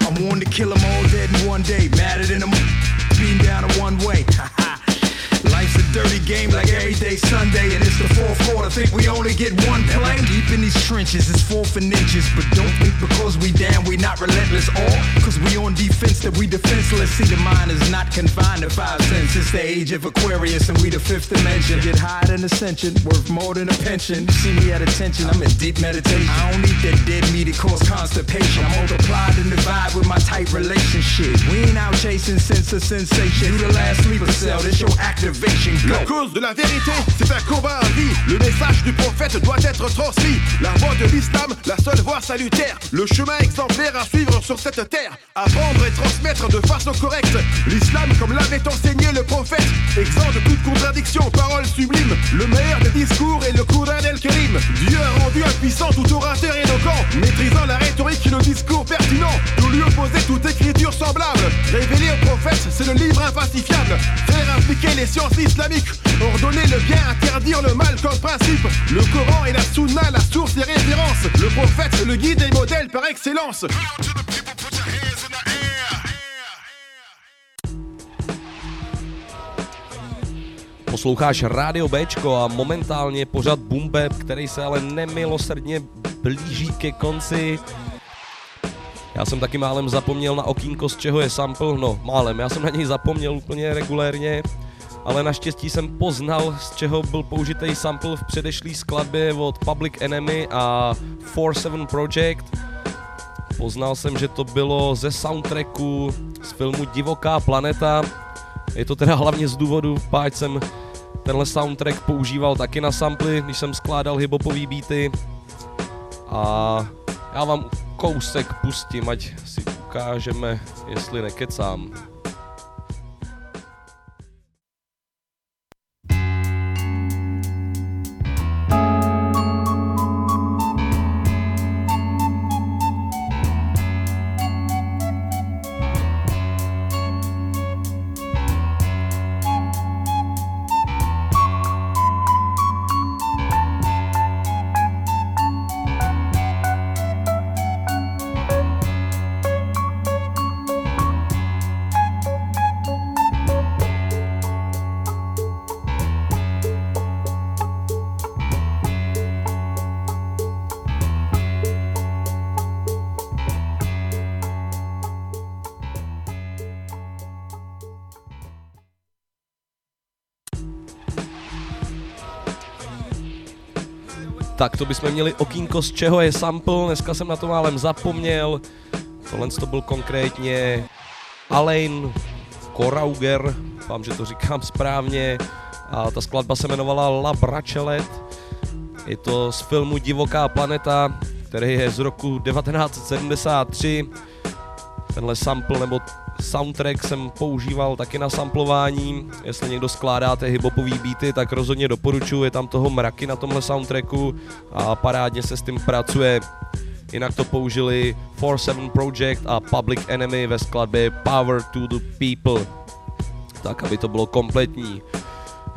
I'm on to kill them all dead in one day. Madder than a beating down a one way. Life's a dirty game like every day Sunday, and it's the fourth quarter. Think we only get one play? Deep in these trenches, it's fourth and inches. But don't think because we down, we not relentless. All cause we on defense that we defenseless. See, the mind is not confined to five cents. It's the age of Aquarius, and we the fifth dimension. Get higher than ascension, worth more than a pension. See me at attention, I'm in deep meditation. I don't eat that dead meat, it cause constipation. I multiplied and divide with my tight relationship. We ain't out chasing sense of sensation. You the last sleeper cell, this your activation. La cause de la vérité, c'est un combat à vie. Le message du prophète doit être transmis. La voie de l'islam, la seule voie salutaire. Le chemin exemplaire à suivre sur cette terre. Apprendre et transmettre de façon correcte. L'islam comme l'avait enseigné le prophète. Exempt de toute contradiction, parole sublime. Le meilleur des discours est le Coran el-Kérim. Dieu a rendu impuissant tout orateur éloquent. Maîtrisant la rhétorique et le discours pertinent. Nous lui opposer toute écriture semblable. Révéler au prophète, c'est le livre impacifiable. Faire appliquer les sciences islamiques. Ordonner le bien, interdire le mal comme principe. Le Coran et la Sunna, la source et référence. Le prophète, le guide et modèle par excellence. Posloucháš Rádio Bčko a momentálně pořad Bumbeb, který se ale nemilosrdně blíží ke konci. Já jsem taky málem zapomněl na okýnko, z čeho je sample, no málem, já jsem na něj zapomněl úplně regulérně, ale naštěstí jsem poznal, z čeho byl použitý sample v předešlý skladbě od Public Enemy a 47 Project. Poznal jsem, že to bylo ze soundtracku z filmu Divoká planeta. Je to teda hlavně z důvodu, páč jsem tenhle soundtrack používal taky na samply, když jsem skládal hiphopový beaty. A já vám kousek pustím, ať si ukážeme, jestli nekecám. Tak to bychom měli okýnko, z čeho je sample, dneska jsem na to málem zapomněl. Tohle to byl konkrétně Alain Korauger, vám, že to říkám správně. A ta skladba se jmenovala La Bracelet. Je to z filmu Divoká planeta, který je z roku 1973. Tenhle sample nebo soundtrack jsem používal taky na samplování. Jestli někdo skládáte hiphopový beaty, tak rozhodně doporučuji, je tam toho mraky na tomhle soundtracku a parádně se s tím pracuje. Jinak to použili 47 Project a Public Enemy ve skladbě Power to the People. Tak, aby to bylo kompletní.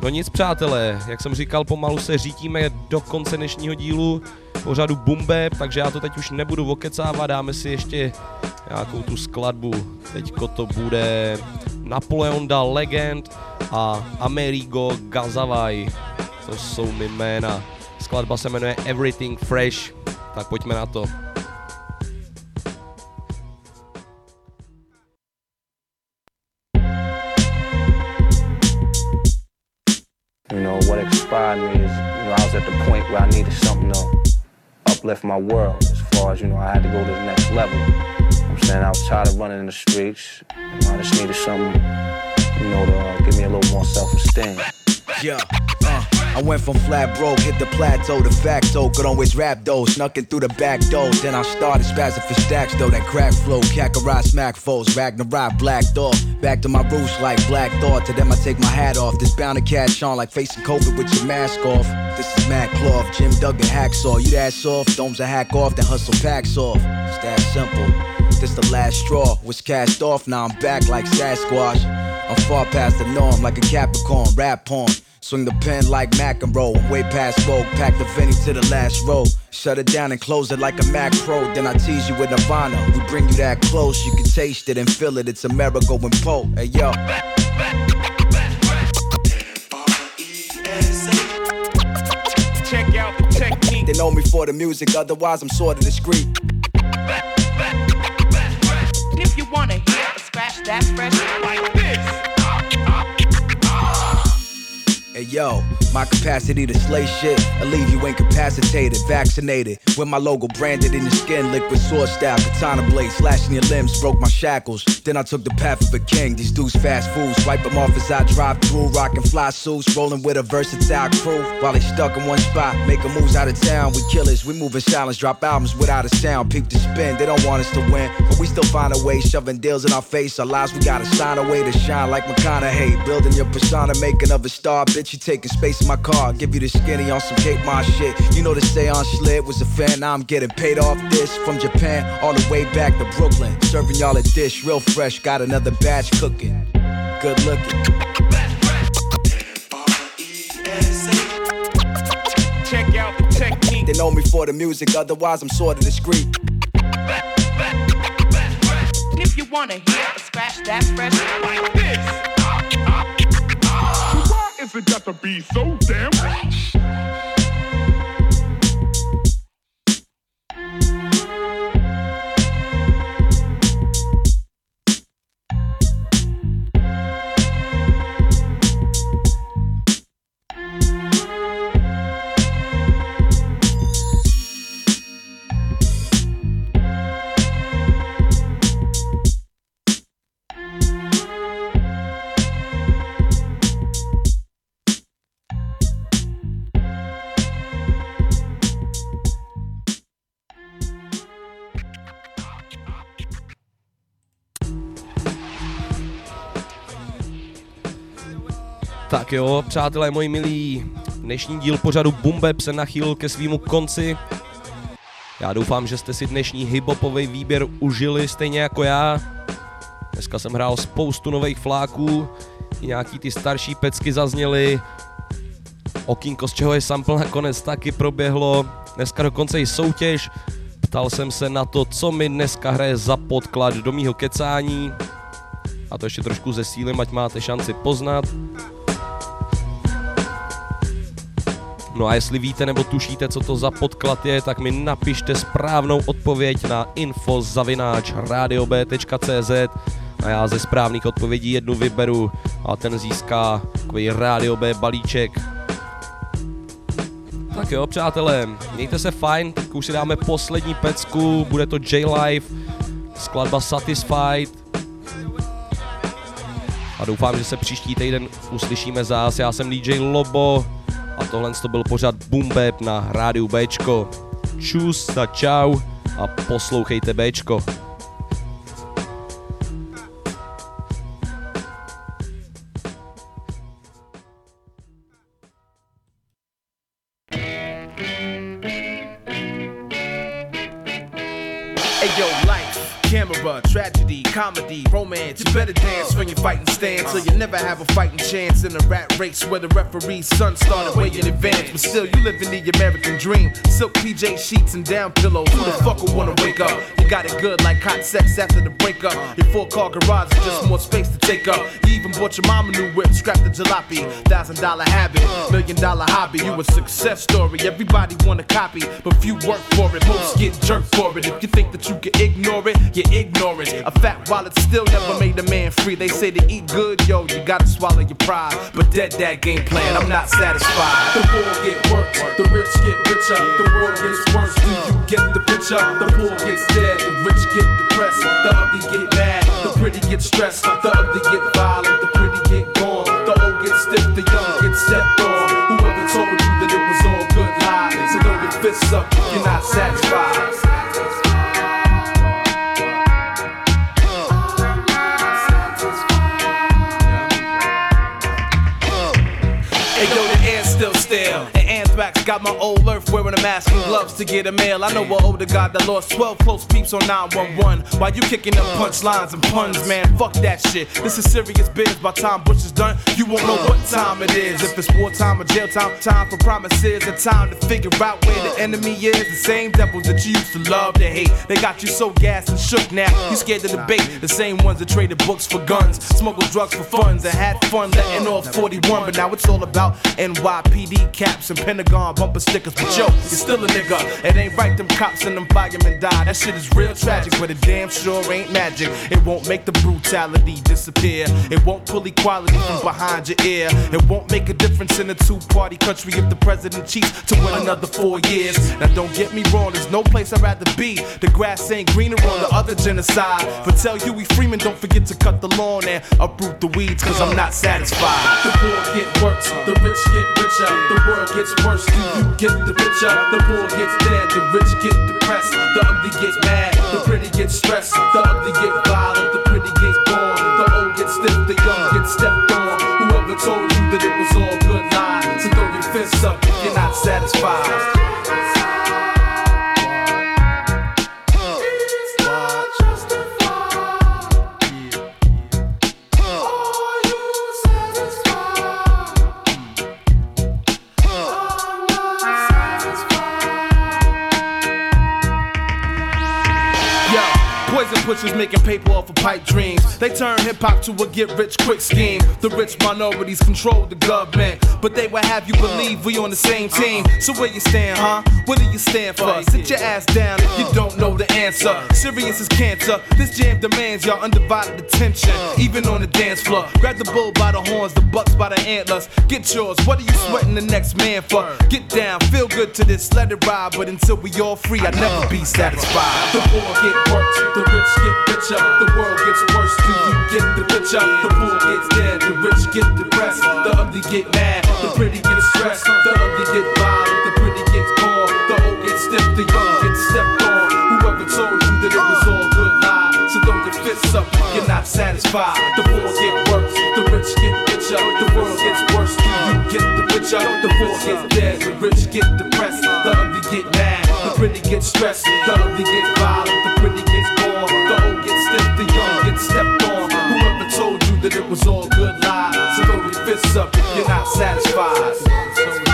No nic přátelé, jak jsem říkal, pomalu se řítíme do konce dnešního dílu pořadu Bumbe, takže já to teď už nebudu okecávat, dáme si ještě nějakou tu skladbu. Teďko to bude Napoleon da Legend a Amerigo Gazavaj. To jsou mi jména. Skladba se jmenuje Everything Fresh, tak pojďme na to. You know, what inspired me is, you know, I was at the point where I needed something to uplift my world as far as, you know, I had to go to the next level. I'm saying I was tired of running in the streets. I just needed something, you know, to uh, give me a little more self-esteem. Yeah, uh, I went from flat broke, hit the plateau, de facto. Could always rap though, snuck in through the back door. Then I started spazzing for stacks though, that crack flow. Kakarot smack foes, Ragnarok blacked off. Back to my roots like black thought. To them I take my hat off. This bound to catch on like facing COVID with your mask off. This is Matt Cloth, Jim Duggan hacksaw. You that soft, domes a hack off, then hustle packs off. It's that simple. This the last straw, was cast off, now I'm back like Sasquatch. I'm far past the norm, like a Capricorn, rap porn. Swing the pen like McEnroe, way past vogue. Pack the Vinny to the last row. Shut it down and close it like a Mac Pro. Then I tease you with Nirvana. We bring you that close, you can taste it and feel it. It's Amerigo and Poe. Hey yo. Check out the technique. They know me for the music, otherwise I'm sorta discreet. If you wanna hear a scratch that's fresh like this. Hey yo, my capacity to slay shit, I leave you incapacitated, vaccinated, with my logo branded in your skin, liquid sword style, katana blade, slashing your limbs, broke my shackles. Then I took the path of a king, these dudes fast foods, swipe them off as I drive through, rocking fly suits, rolling with a versatile crew, while they stuck in one spot, making moves out of town. We killers, we move in silence, drop albums without a sound, peak the spin. They don't want us to win, but we still find a way, shoving deals in our face. Our lives, we gotta sign a way to shine like McConaughey, building your persona, making of a star. Bitch, you taking space in my car, give you the skinny on some Kate Moss shit. You know the say on slid was a fan, now I'm getting paid off this from Japan all the way back to Brooklyn, serving y'all a dish real fresh. Got another batch cooking, good looking. Check out the technique. They know me for the music, otherwise I'm sorta discreet. If you wanna hear a scratch that fresh like this. Is it got to be so damn rich? Tak jo, přátelé moji milí, dnešní díl pořadu Bumbeb se nachýlil ke svýmu konci. Já doufám, že jste si dnešní hiphopový výběr užili stejně jako já. Dneska jsem hrál spoustu nových fláků, i nějaký ty starší pecky zazněly. Okýnko, z čeho je sample nakonec taky proběhlo. Dneska dokonce i soutěž. Ptal jsem se na to, co mi dneska hraje za podklad do mýho kecání. A to ještě trošku zesílím, ať máte šanci poznat. No a jestli víte nebo tušíte, co to za podklad je, tak mi napište správnou odpověď na info.radiob.cz a já ze správných odpovědí jednu vyberu a ten získá takový Radio B balíček. Tak jo, přátelé, mějte se fajn, tak už si dáme poslední pecku, bude to J-Live, skladba Satisfied. A doufám, že se příští týden uslyšíme zás. Já jsem DJ Lobo a tohle to byl pořad Boom Bap na rádiu Bčko. Čus a čau a poslouchejte Bčko. Comedy, romance. You better dance when you're fighting stance, so you never have a fighting chance in a rat race where the referee's son started way in advance. But still, you live in the American dream. Silk PJ sheets and down pillows. Who the fuck would wanna wake up? You got it good like hot sex after the breakup. Your four car garage is just more space to take up. You even bought your mama new whip, scrapped the jalopy. Thousand dollar habit, million dollar hobby. You a success story. Everybody wanna copy, but few work for it. Most get jerked for it. If you think that you can ignore it, you ignore it. A fat wallet still never uh. made a man free. They say to eat good, yo, you gotta swallow your pride. But dead that game plan, I'm not satisfied. The poor get worse, the rich get richer, the world gets worse. Do you get the picture? The poor gets dead, the rich get depressed, the ugly get mad, the pretty get stressed, the ugly get violent, the pretty get gone, the old get stiff, the young get stepped on. Whoever told you that it was all good lies, so throw your fists up if you're not satisfied. Got my old earth wearing a mask and gloves to get a mail. I know an older guy that lost 12 close peeps on 911. While you kicking up punchlines and puns, man, fuck that shit. This is serious biz. By time Bush is done, you won't know what time it is. If it's wartime or jail time, time for promises, and time to figure out where the enemy is. The same devils that you used to love to hate. They got you so gassed and shook now. You scared to debate. The same ones that traded books for guns, smuggled drugs for funds, and had fun letting off 41. But now it's all about NYPD caps and Pentagon bumper stickers. But yo, you're still a nigga. It ain't right, them cops and them firemen die. That shit is real tragic, but it damn sure ain't magic. It won't make the brutality disappear. It won't pull equality from behind your ear. It won't make a difference in a two party country if the president cheats to win another four years. Now, don't get me wrong, there's no place I'd rather be. The grass ain't greener on the other genocide. But tell Huey Freeman, don't forget to cut the lawn and uproot the weeds, cause I'm not satisfied. The poor get worse, the rich get richer, the world gets worse. You get the picture? The poor gets dead, the rich get depressed, the ugly get mad, the pretty get stressed, the ugly get violent, the pretty get born, the old get stiff, the young get stepped on. Whoever told you that it was all good lies, so throw your fists up if you're not satisfied. Poison pushers making paper off of pipe dreams. They turn hip hop to a get rich quick scheme. The rich minorities control the government, but they will have you believe we on the same team. So where you stand, huh? What do you stand for? Sit your ass down if you uh. don't know the answer. Uh. Serious is cancer. This jam demands your undivided attention, uh. even on the dance floor. Grab the bull by the horns, the bucks by the antlers. Get yours. What are you sweating the next man for? Get down, feel good to this, let it ride. But until we all free, I'll never be satisfied. The poor get worse, the rich get richer, the world gets worse. Do you get the picture? The poor gets dead, the rich get depressed, the ugly get mad, the pretty get stressed, the ugly get violent, the pretty gets born, the old get stiff, the young get stepped on. Whoever told you that it was all good lies, so throw your fists up you're not satisfied. The poor get worse, the rich get richer, the world gets worse. Do you get the picture? The poor gets dead, the rich get depressed, the ugly get mad, the pretty get stressed, the ugly get violent, the pretty old the young get stepped on. Whoever told you that it was all good lies, so throw your fists up if you're not satisfied.